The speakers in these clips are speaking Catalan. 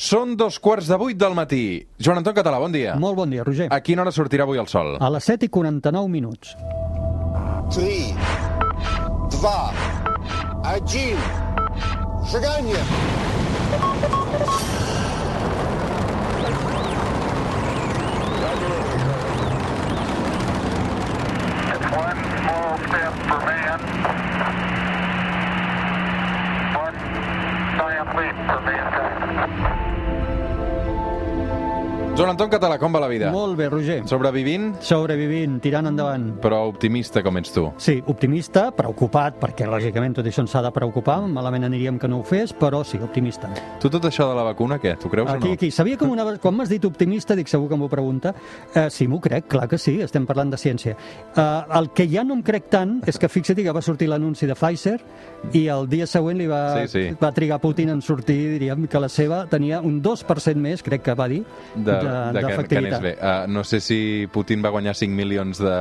Són dos quarts de vuit del matí. Joan Anton Català, bon dia. Molt bon dia, Roger. A quina hora sortirà avui el sol? A les 7 i 49 minuts. 3, 2, 1, seganya! One small step for man. Joan Anton Català, com va la vida? Molt bé, Roger. Sobrevivint, Sobrevivint, tirant endavant. però optimista com ets tu. Sí, optimista, preocupat, perquè lògicament tot això ens ha de preocupar, malament aniríem que no ho fes, però sí, optimista. Tu tot això de la vacuna, què? Tu creus Aquí, o no? aquí. Sabia que una... quan m'has dit optimista, dic segur que m'ho pregunta, eh, sí, m'ho crec, clar que sí, estem parlant de ciència. Eh, el que ja no em crec tant és que fixa't que va sortir l'anunci de Pfizer i el dia següent li va, Sí, sí. va trigar Putin en sortir, diríem, que la seva tenia un 2% més, crec que va dir, de, de, que, que anés d'efectivitat. bé. Uh, no sé si Putin va guanyar 5 milions de...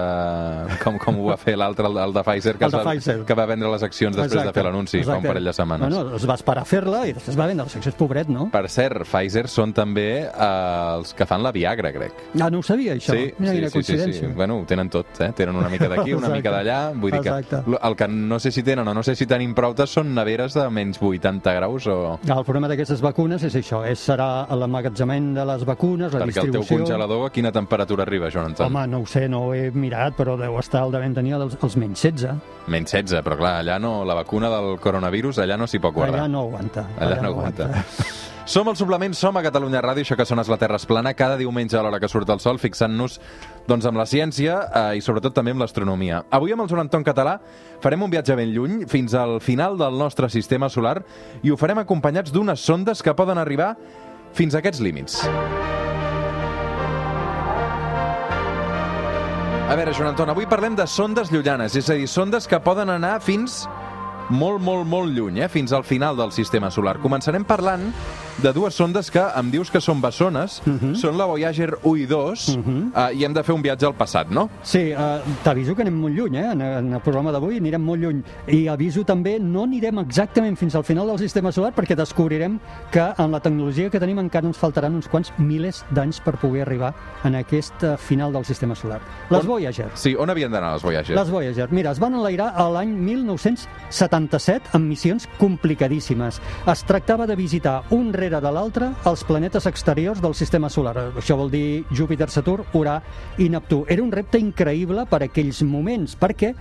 com, com ho va fer l'altre, el, el de Pfizer, que, El de va, Pfizer. que va vendre les accions després de Exacte, fer l'anunci fa un parell de setmanes. Bueno, es va esperar a fer-la i després va vendre les accions, pobret, no? Per cert, Pfizer són també uh, els que fan la Viagra, crec. Ah, no ho sabia, això. Sí, Mira sí, sí, sí, sí. Bueno, ho tenen tot, eh? Tenen una mica d'aquí, una mica d'allà. Vull dir que Exacte. l- el que no sé si tenen o no sé si tenim prou són neveres de menys 80 graus o... El problema d'aquestes vacunes és això, és, serà l'emmagatzemament de les vacunes, la Perquè el teu distribució... congelador a quina temperatura arriba, Joan Anton? Home, no ho sé, no ho he mirat, però deu estar al devent tenir els, els menys 16. Menys 16, però clar, allà no, la vacuna del coronavirus allà no s'hi pot guardar. Allà no aguanta. Allà no aguanta. Som al suplement, som a Catalunya Ràdio, això que sona és la Terra es plana, cada diumenge a l'hora que surt el sol, fixant-nos doncs, amb la ciència eh, i sobretot també amb l'astronomia. Avui amb el Joan Anton Català farem un viatge ben lluny, fins al final del nostre sistema solar, i ho farem acompanyats d'unes sondes que poden arribar fins a aquests límits. A veure, Joan Anton, avui parlem de sondes llunyanes, és a dir, sondes que poden anar fins molt, molt, molt lluny, eh? fins al final del sistema solar. Començarem parlant de dues sondes que em dius que són bessones, uh -huh. són la Voyager 1 i 2, uh -huh. uh, i hem de fer un viatge al passat, no? Sí, uh, t'aviso que anem molt lluny, eh? En, en el programa d'avui anirem molt lluny. I aviso també, no anirem exactament fins al final del sistema solar perquè descobrirem que amb la tecnologia que tenim encara ens faltaran uns quants milers d'anys per poder arribar en aquest eh, final del sistema solar. Les On- Voyager. Sí, on havien d'anar les Voyager? Les Voyager. Mira, es van enlairar a l'any 1977 amb missions complicadíssimes. Es tractava de visitar un rere de l'altre els planetes exteriors del sistema solar. Això vol dir Júpiter, Saturn, Urà i Neptú. Era un repte increïble per aquells moments, perquè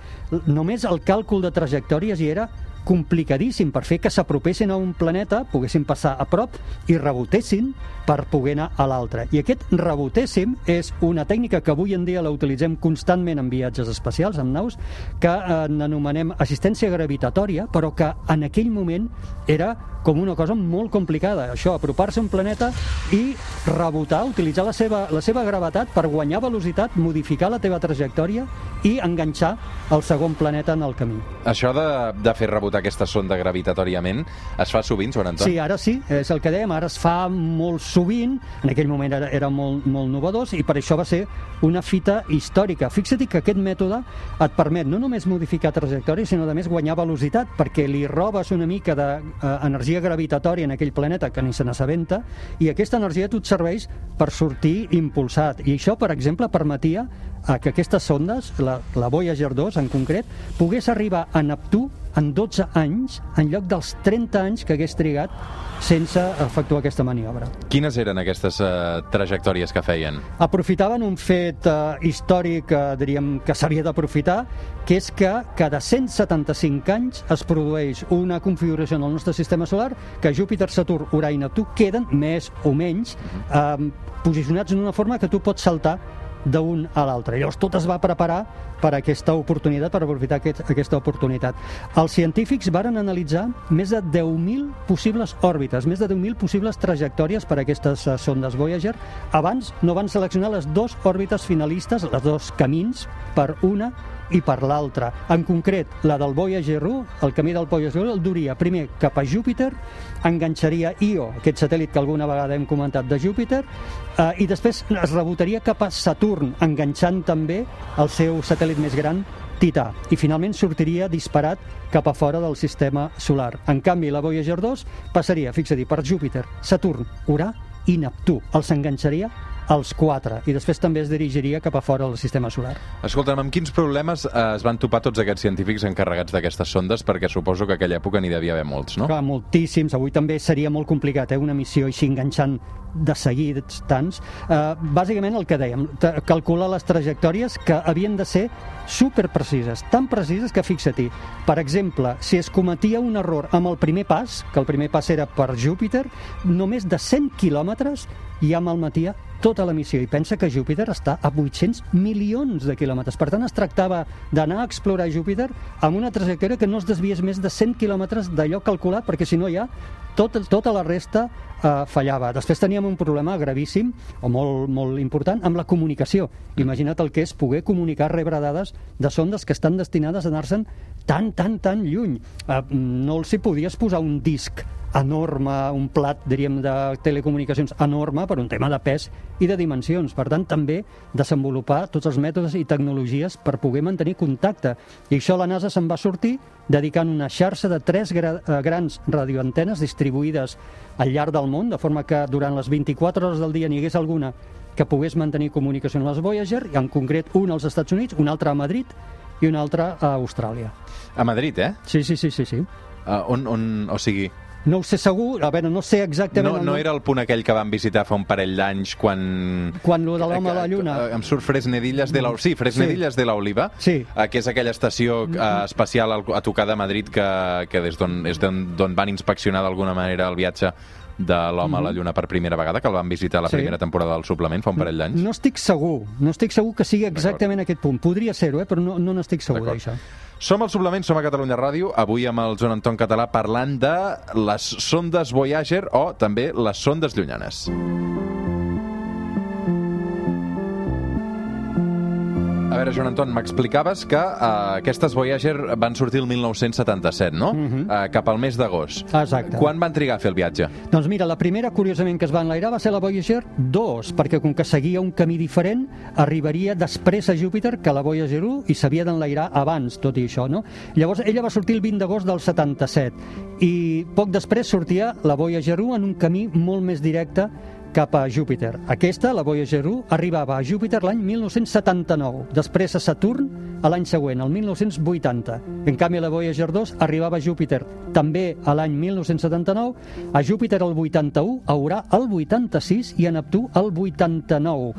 només el càlcul de trajectòries hi era complicadíssim per fer que s'apropessin a un planeta, poguessin passar a prop i rebotessin per poder anar a l'altre. I aquest rebotéssim és una tècnica que avui en dia la utilitzem constantment en viatges espacials, en naus, que eh, n'anomenem assistència gravitatòria, però que en aquell moment era com una cosa molt complicada. Això, apropar-se a un planeta i rebotar, utilitzar la seva, la seva gravetat per guanyar velocitat, modificar la teva trajectòria i enganxar el segon planeta en el camí. Això de, de fer rebotar aquesta sonda gravitatòriament es fa sovint, Joan Anton? Sí, ara sí, és el que dèiem, ara es fa molt sovint, en aquell moment era, era molt, molt novedós i per això va ser una fita històrica. Fixa't que aquest mètode et permet no només modificar trajectòria, sinó a més guanyar velocitat, perquè li robes una mica d'energia gravitatòria en aquell planeta que ni se n'assabenta i aquesta energia tu et serveix per sortir impulsat. I això, per exemple, permetia a que aquestes sondes, la, la Voyager 2 en concret, pogués arribar a Neptú en 12 anys, en lloc dels 30 anys que hagués trigat sense efectuar aquesta maniobra. Quines eren aquestes uh, trajectòries que feien? Aprofitaven un fet uh, històric, uh, diríem, que s'havia d'aprofitar, que és que cada 175 anys es produeix una configuració en el nostre sistema solar que Júpiter, Saturn, Urà i Neptú queden més o menys uh, posicionats en una forma que tu pots saltar d'un a l'altre. Llavors tot es va preparar per aquesta oportunitat, per aprofitar aquest, aquesta oportunitat. Els científics varen analitzar més de 10.000 possibles òrbites, més de 10.000 possibles trajectòries per a aquestes eh, sondes Voyager. Abans no van seleccionar les dues òrbites finalistes, els dos camins, per una i per l'altra. En concret, la del Voyager 1, el camí del Voyager 1 el duria primer cap a Júpiter, enganxaria Io, aquest satèl·lit que alguna vegada hem comentat de Júpiter, eh, i després es rebotaria cap a Saturn, enganxant també el seu satèl·lit més gran, Tità i finalment sortiria disparat cap a fora del sistema solar. En canvi, la Voyager 2 passaria, fixa-t'hi, per Júpiter, Saturn, Urà i Neptú. Els enganxaria als quatre i després també es dirigiria cap a fora del sistema solar. Escolta'm, amb quins problemes eh, es van topar tots aquests científics encarregats d'aquestes sondes? Perquè suposo que aquella època n'hi devia haver molts, no? Clar, moltíssims. Avui també seria molt complicat, eh? una missió així enganxant de seguits tants. Uh, bàsicament el que dèiem, calcular les trajectòries que havien de ser superprecises, tan precises que fixa-t'hi. Per exemple, si es cometia un error amb el primer pas, que el primer pas era per Júpiter, només de 100 quilòmetres ja malmetia tota la missió. I pensa que Júpiter està a 800 milions de quilòmetres. Per tant, es tractava d'anar a explorar Júpiter amb una trajectòria que no es desviés més de 100 quilòmetres d'allò calculat, perquè si no ja tot, tota la resta eh, fallava. Després teníem un problema gravíssim, o molt, molt important, amb la comunicació. Imagina't el que és poder comunicar, rebre dades de sondes que estan destinades a anar-se'n tan, tan, tan lluny. Eh, no els hi podies posar un disc enorme, un plat, diríem, de telecomunicacions enorme per un tema de pes i de dimensions. Per tant, també desenvolupar tots els mètodes i tecnologies per poder mantenir contacte. I això la NASA se'n va sortir dedicant una xarxa de tres eh, grans radioantenes distribuïdes al llarg del món, de forma que durant les 24 hores del dia n'hi hagués alguna que pogués mantenir comunicació amb les Voyager, i en concret un als Estats Units, un altre a Madrid i un altre a Austràlia. A Madrid, eh? Sí, sí, sí, sí, sí. Uh, on, on, o sigui, No ho sé segur, a veure, no sé exactament... no, no era el punt aquell que vam visitar fa un parell d'anys quan... Quan lo de l'home a la lluna. Eh, Em surt Fresnedilles de la... Sí, Fresnedilles de la Oliva, Sí. eh, que és aquella estació eh, espacial al- a tocar de Madrid que, que des d'on és d'on d'on van inspeccionar d'alguna manera el viatge de l'home a la lluna per primera vegada, que el van visitar a la Sí. primera temporada del suplement fa un parell d'anys. No estic segur, no estic segur que sigui exactament aquest punt. Podria ser-ho, eh? però no, no n'estic segur d'això. Som al suplement, som a Catalunya Ràdio, avui amb el Joan Anton Català parlant de les sondes Voyager o també les sondes llunyanes. A veure, Joan Anton, m'explicaves que uh, aquestes Voyager van sortir el 1977, no? uh, cap al mes d'agost. Exacte. Quan van trigar a fer el viatge? Doncs mira, la primera, curiosament, que es va enlairar va ser la Voyager 2, perquè com que seguia un camí diferent, arribaria després a Júpiter que la Voyager 1 i s'havia d'enlairar abans, tot i això, no? Llavors, ella va sortir el 20 d'agost del 77 i poc després sortia la Voyager 1 en un camí molt més directe cap a Júpiter. Aquesta, la Voyager 1, arribava a Júpiter l'any 1979, després a Saturn a l'any següent, el 1980. En canvi, la Voyager 2 arribava a Júpiter també a l'any 1979, a Júpiter el 81, a Urà el 86 i a Neptú el 89.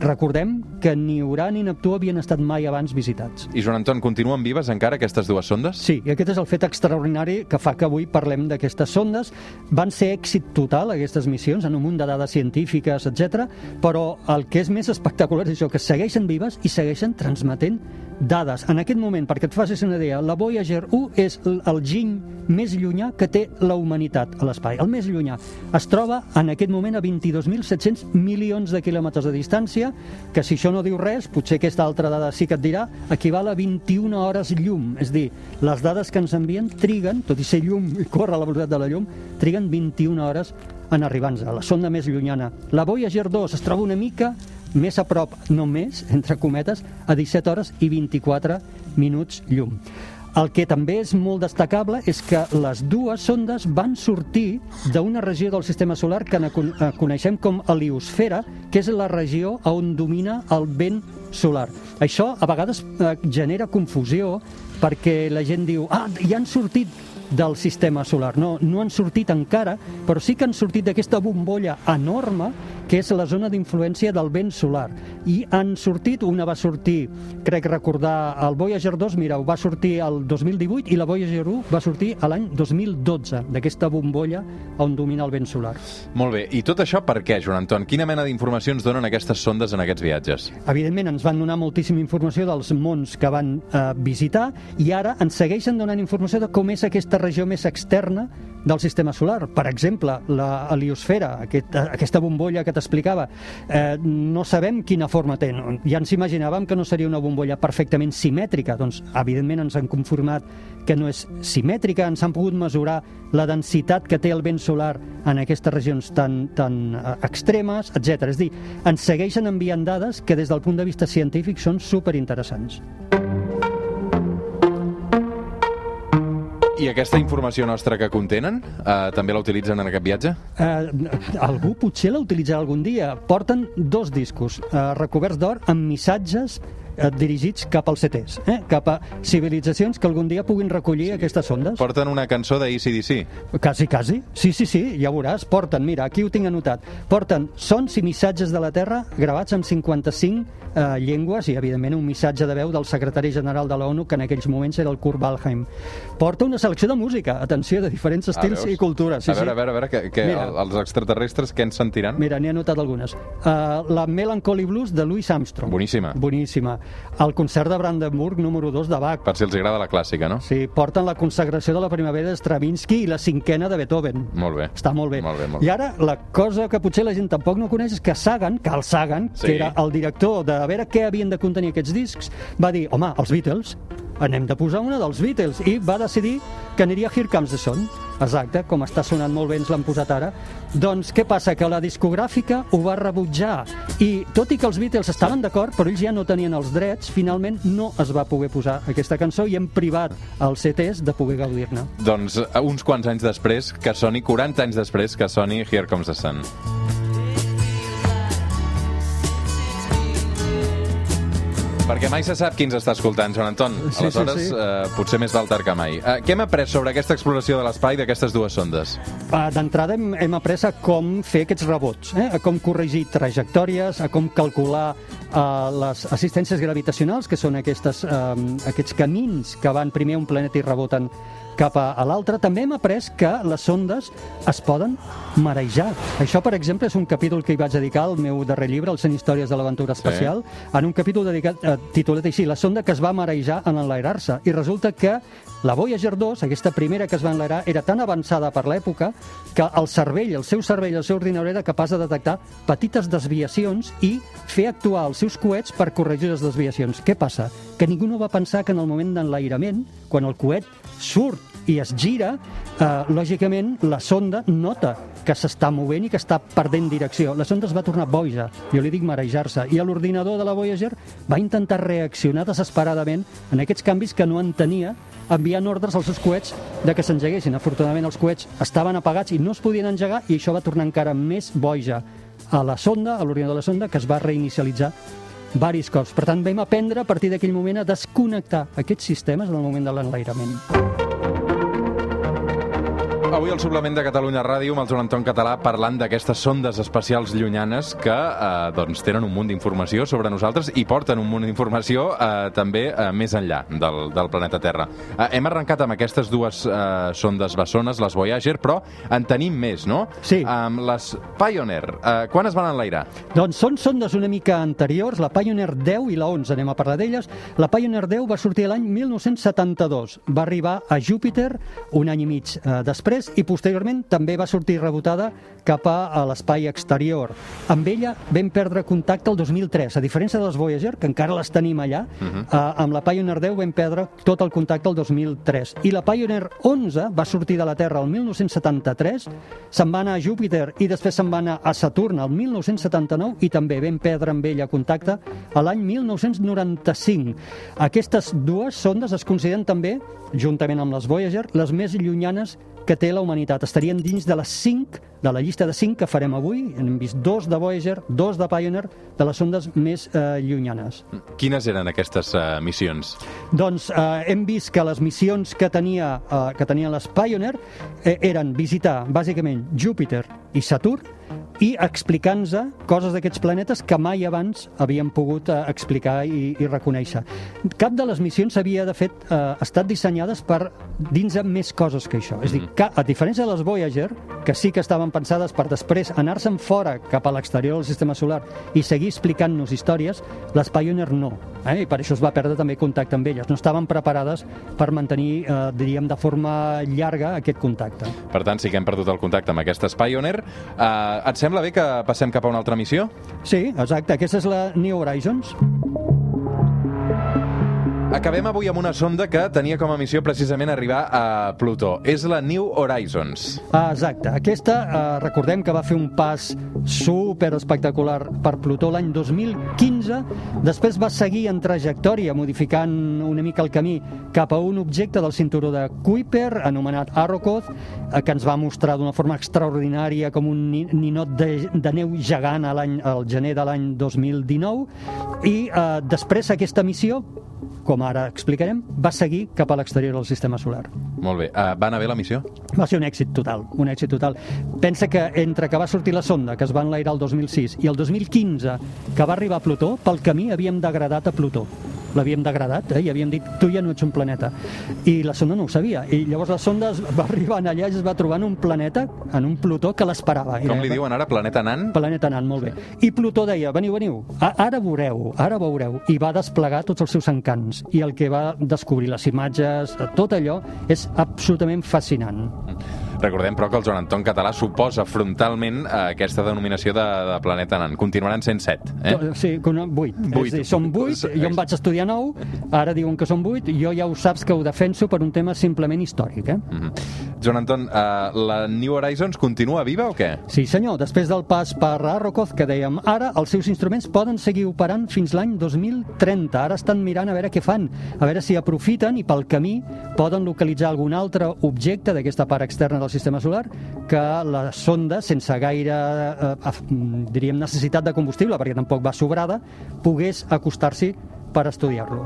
Recordem que ni Urà ni Neptú havien estat mai abans visitats. I, Joan Anton, continuen vives encara aquestes dues sondes? Sí, i aquest és el fet extraordinari que fa que avui parlem d'aquestes sondes. Van ser èxit total, aquestes missions, en un munt de dades científiques, etc. però el que és més espectacular és això, que segueixen vives i segueixen transmetent dades. En aquest moment, perquè et facis una idea, la Voyager 1 és el giny més llunyà que té la humanitat a l'espai, el més llunyà. Es troba en aquest moment a 22.700 milions de quilòmetres de distància, que si això no diu res, potser aquesta altra dada sí que et dirà, equival a 21 hores llum. És dir, les dades que ens envien triguen, tot i ser llum i córrer a la velocitat de la llum, triguen 21 hores en arribar-nos a la sonda més llunyana. La Voyager 2 es troba una mica més a prop, no més, entre cometes, a 17 hores i 24 minuts llum. El que també és molt destacable és que les dues sondes van sortir d'una regió del sistema solar que eh, coneixem com heliosfera, que és la regió on domina el vent solar. Això a vegades eh, genera confusió perquè la gent diu ah, ja han sortit del sistema solar. No, no han sortit encara, però sí que han sortit d'aquesta bombolla enorme que és la zona d'influència del vent solar. I han sortit, una va sortir, crec recordar, el Voyager 2, mireu, va sortir el 2018 i la Voyager 1 va sortir a l'any 2012, d'aquesta bombolla on domina el vent solar. Molt bé. I tot això per què, Joan Anton? Quina mena d'informacions donen aquestes sondes en aquests viatges? Evidentment, ens van donar moltíssima informació dels mons que van eh, visitar i ara ens segueixen donant informació de com és aquesta regió més externa del sistema solar. Per exemple, la heliosfera, aquest, aquesta bombolla que t'explicava, eh, no sabem quina forma té. Ja ens imaginàvem que no seria una bombolla perfectament simètrica. Doncs, evidentment, ens han conformat que no és simètrica, ens han pogut mesurar la densitat que té el vent solar en aquestes regions tan, tan eh, extremes, etc. És dir, ens segueixen enviant dades que des del punt de vista científic són superinteressants. I aquesta informació nostra que contenen, eh, també la utilitzen en aquest viatge? Eh, algú potser la utilitzarà algun dia. Porten dos discos eh, recoberts d'or amb missatges dirigits cap als CTs, eh? cap a civilitzacions que algun dia puguin recollir aquestes ondes. Porten una cançó de ACDC. Quasi, quasi. Sí, sí, sí, ja veuràs. Porten, mira, aquí ho tinc anotat. Porten sons i missatges de la Terra gravats amb 55 eh, llengües i, evidentment, un missatge de veu del secretari general de l'ONU, que en aquells moments era el Kurt Waldheim. Porta una selecció de música, atenció, de diferents estils veus? i cultures. Sí, a veure, sí. a veure, a veure, que, que Mira. els extraterrestres què ens sentiran? Mira, n'he anotat algunes. Uh, la Melancholy Blues de Louis Armstrong. Boníssima. Boníssima. El concert de Brandenburg número 2 de Bach. Per si els agrada la clàssica, no? Sí, porten la consagració de la primavera de Stravinsky i la cinquena de Beethoven. Molt bé. Està molt bé. Molt bé, molt I bé. ara, la cosa que potser la gent tampoc no coneix és que Sagan, Carl Sagan, Sí. que era el director de a veure què havien de contenir aquests discs, va dir, home, els Beatles, anem de posar una dels Beatles, i va decidir que aniria Here Comes the Sun. Exacte, com està sonant molt bé, ens l'han posat ara. Doncs què passa? Que la discogràfica ho va rebutjar i tot i que els Beatles estaven d'acord, però ells ja no tenien els drets, finalment no es va poder posar aquesta cançó i hem privat els CTs de poder gaudir-ne. Doncs uns quants anys després, que soni, 40 anys després, que soni Here Comes the Sun. Perquè mai se sap qui ens està escoltant, Joan Anton. Sí, sí, Aleshores, sí. Eh, potser més val tard que mai. Eh, què hem après sobre aquesta exploració de l'espai d'aquestes dues sondes? Uh, D'entrada hem, hem après a com fer aquests rebots, eh? a com corregir trajectòries, a com calcular uh, les assistències gravitacionals, que són aquestes, uh, aquests camins que van primer a un planeta i reboten cap a, a l'altre. També hem après que les sondes es poden marejar. Això, per exemple, és un capítol que hi vaig dedicar al meu darrer llibre, el 100 històries de l'aventura espacial, en un capítol dedicat, eh, titulat així, la sonda que es va marejar en enlairar-se. I resulta que la Voyager 2, aquesta primera que es va enlairar, era tan avançada per l'època que el cervell, el seu cervell, el seu ordinador era capaç de detectar petites desviacions i fer actuar els seus coets per corregir les desviacions. Què passa? Que ningú no va pensar que en el moment d'enlairament, quan el coet surt i es gira, eh, lògicament la sonda nota que s'està movent i que està perdent direcció. La sonda es va tornar boja, jo li dic marejar-se, i l'ordinador de la Voyager va intentar reaccionar desesperadament en aquests canvis que no entenia, enviant ordres als seus coets de que s'engeguessin. Afortunadament els coets estaven apagats i no es podien engegar i això va tornar encara més boja a la sonda, a l'ordinador de la sonda, que es va reinicialitzar varis cops. Per tant, vam aprendre a partir d'aquell moment a desconnectar aquests sistemes en el moment de l'enlairament. Avui al suplement de Catalunya Ràdio amb el Joan Anton Català parlant d'aquestes sondes espacials llunyanes que eh, doncs, tenen un munt d'informació sobre nosaltres i porten un munt d'informació eh, també eh, més enllà del, del planeta Terra. Eh, hem arrencat amb aquestes dues eh, sondes bessones, les Voyager, però en tenim més, no? Sí. Amb les Pioneer. Eh, quan es van enlairar? Doncs són sondes una mica anteriors, la Pioneer 10 i la 11, anem a parlar d'elles. La Pioneer 10 va sortir l'any 1972, va arribar a Júpiter un any i mig eh, després i posteriorment també va sortir rebotada cap a, l'espai exterior. Amb ella vam perdre contacte el 2003, a diferència de les Voyager, que encara les tenim allà, eh, amb la Pioneer 10 vam perdre tot el contacte el 2003. I la Pioneer 11 va sortir de la Terra el 1973, se'n va anar a Júpiter i després se'n va anar a Saturn el 1979 i també vam perdre amb ella contacte a l'any 1995. Aquestes dues sondes es consideren també, juntament amb les Voyager, les més llunyanes que té la humanitat. Estarien dins de les 5, de la llista de 5 que farem avui. Hem vist dos de Voyager, dos de Pioneer, de les sondes més eh, llunyanes. Quines eren aquestes eh, missions? Doncs eh, hem vist que les missions que, tenia, eh, que tenien les Pioneer eh, eren visitar, bàsicament, Júpiter i Saturn i explicar-nos coses d'aquests planetes que mai abans havíem pogut eh, explicar i, i reconèixer. Cap de les missions havia, de fet, eh, estat dissenyades per dins de més coses que això. És a dir, que, a diferència de les Voyager, que sí que estaven pensades per després anar-se'n fora cap a l'exterior del sistema solar i seguir explicant-nos històries, les Pioneer no. Eh? I per això es va perdre també contacte amb elles. No estaven preparades per mantenir, eh, diríem, de forma llarga aquest contacte. Per tant, sí que hem perdut el contacte amb aquestes Pioneer. Eh, et sembla bé que passem cap a una altra missió? Sí, exacte. Aquesta és la New Horizons. Acabem avui amb una sonda que tenia com a missió precisament arribar a Plutó. És la New Horizons. Ah, exacte. Aquesta, eh, recordem que va fer un pas super espectacular per Plutó l'any 2015. Després va seguir en trajectòria, modificant una mica el camí cap a un objecte del cinturó de Kuiper, anomenat Arrokoth, eh, que ens va mostrar d'una forma extraordinària com un ni- ninot de, de neu gegant a l'any al gener de l'any 2019. I eh, després aquesta missió com ara explicarem, va seguir cap a l'exterior del sistema solar. Molt bé. Uh, va anar bé la missió? Va ser un èxit total, un èxit total. Pensa que entre que va sortir la sonda, que es va enlairar el 2006, i el 2015, que va arribar a Plutó, pel camí havíem degradat a Plutó. L'havíem degradat, eh? i havíem dit, tu ja no ets un planeta. I la sonda no ho sabia. I llavors la sonda es va arribar allà i es va trobar en un planeta, en un Plutó, que l'esperava. Com li diuen ara? Planeta nan? Planeta anant, molt bé. I Plutó deia, veniu, veniu, ara veureu, ara veureu. I va desplegar tots els seus encants. I el que va descobrir, les imatges, tot allò, és absolutament fascinant. Recordem, però, que el Joan Anton Català suposa frontalment eh, aquesta denominació de, de planeta nan. Continuaran sent set, eh? Sí, con vuit. Vuit. És a dir, són vuit, jo em vaig estudiar nou, ara diuen que són vuit, jo ja ho saps que ho defenso per un tema simplement històric, eh? Mm -hmm. Joan Anton, eh, la New Horizons continua viva o què? Sí, senyor, després del pas per Arrokoth, que dèiem ara, els seus instruments poden seguir operant fins l'any 2030. Ara estan mirant a veure què fan, a veure si aprofiten i pel camí poden localitzar algun altre objecte d'aquesta part externa del sistema solar que la sonda, sense gaire, eh, diríem, necessitat de combustible, perquè tampoc va sobrada, pogués acostar-s'hi per estudiar-lo.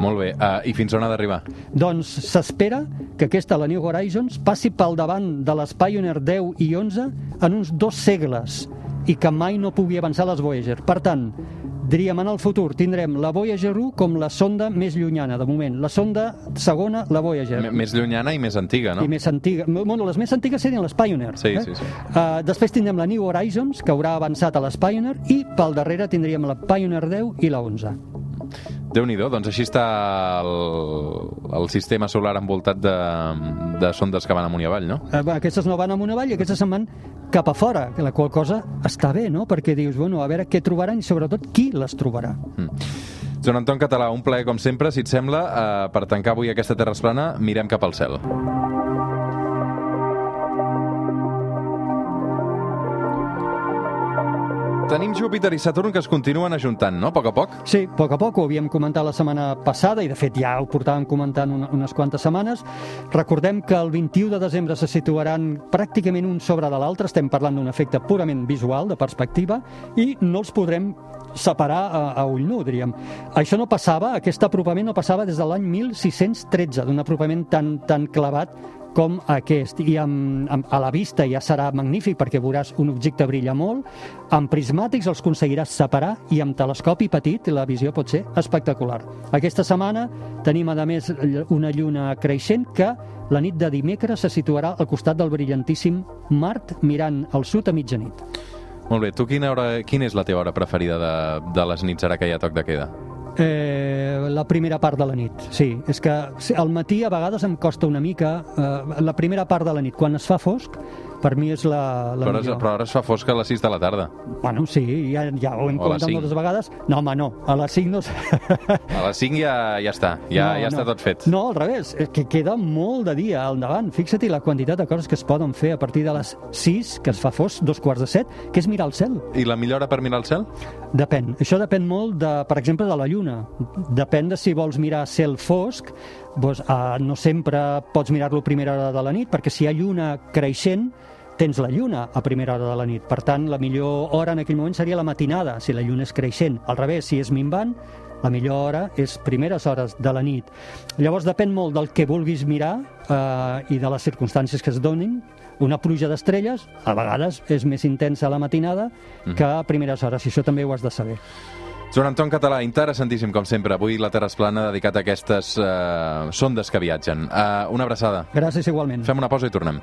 Molt bé. Uh, I fins on ha d'arribar? Doncs s'espera que aquesta, la New Horizons, passi pel davant de les Pioneer 10 i 11 en uns dos segles i que mai no pugui avançar les Voyager. Per tant, diríem en el futur tindrem la Voyager 1 com la sonda més llunyana, de moment. La sonda segona, la Voyager. M més llunyana i més antiga, no? I més antiga. Bueno, les més antigues serien les Pioneer. Sí, eh? sí, sí. Uh, després tindrem la New Horizons, que haurà avançat a les Pioneer, i pel darrere tindríem la Pioneer 10 i la 11. Déu nhi doncs així està el, el sistema solar envoltat de, de sondes que van amunt i avall, no? Eh, aquestes no van amunt avall i aquestes se'n van cap a fora, que la qual cosa està bé, no? Perquè dius, bueno, a veure què trobaran i sobretot qui les trobarà. Mm. Joan Anton Català, un plaer com sempre, si et sembla, eh, per tancar avui aquesta Terra plana, mirem cap al cel. Tenim Júpiter i Saturn que es continuen ajuntant, no?, a poc a poc? Sí, a poc a poc, ho havíem comentat la setmana passada i de fet ja ho portàvem comentant una, unes quantes setmanes. Recordem que el 21 de desembre se situaran pràcticament un sobre de l'altre, estem parlant d'un efecte purament visual, de perspectiva, i no els podrem separar a, a ull nu, diríem. Això no passava, aquest apropament no passava des de l'any 1613, d'un apropament tan, tan clavat com aquest. I amb, amb, a la vista ja serà magnífic perquè veuràs un objecte brilla molt, amb prismàtics els aconseguiràs separar i amb telescopi petit la visió pot ser espectacular. Aquesta setmana tenim a més una lluna creixent que la nit de dimecres se situarà al costat del brillantíssim Mart mirant al sud a mitjanit. Molt bé, tu quina, hora, quina és la teva hora preferida de, de les nits ara que hi ha toc de queda? Eh, la primera part de la nit, sí. És que al matí a vegades em costa una mica eh, la primera part de la nit. Quan es fa fosc, per mi és la, la Però millor. però ara es fa fosca a les 6 de la tarda. Bueno, sí, ja, ja ho hem O comentat moltes vegades. No, home, no. A les 5 no... A les 5 ja, ja està, ja, no, ja no. està tot fet. No, al revés, és que queda molt de dia al davant. Fixa't la quantitat de coses que es poden fer a partir de les 6, que es fa fosc, dos quarts de set, que és mirar el cel. I la millor hora per mirar el cel? Depèn. Això depèn molt, de, per exemple, de la lluna. Depèn de si vols mirar cel fosc, doncs, uh, no sempre pots mirar-lo a primera hora de la nit, perquè si hi ha lluna creixent, tens la lluna a primera hora de la nit. Per tant, la millor hora en aquell moment seria la matinada, si la lluna és creixent. Al revés, si és minvant, la millor hora és primeres hores de la nit. Llavors depèn molt del que vulguis mirar eh, i de les circumstàncies que es donin. Una pluja d'estrelles, a vegades, és més intensa a la matinada que a primeres hores, i això també ho has de saber. Joan Anton Català, interessantíssim, com sempre. Avui la Terra plana dedicat a aquestes eh, sondes que viatgen. Uh, una abraçada. Gràcies igualment. Fem una pausa i tornem.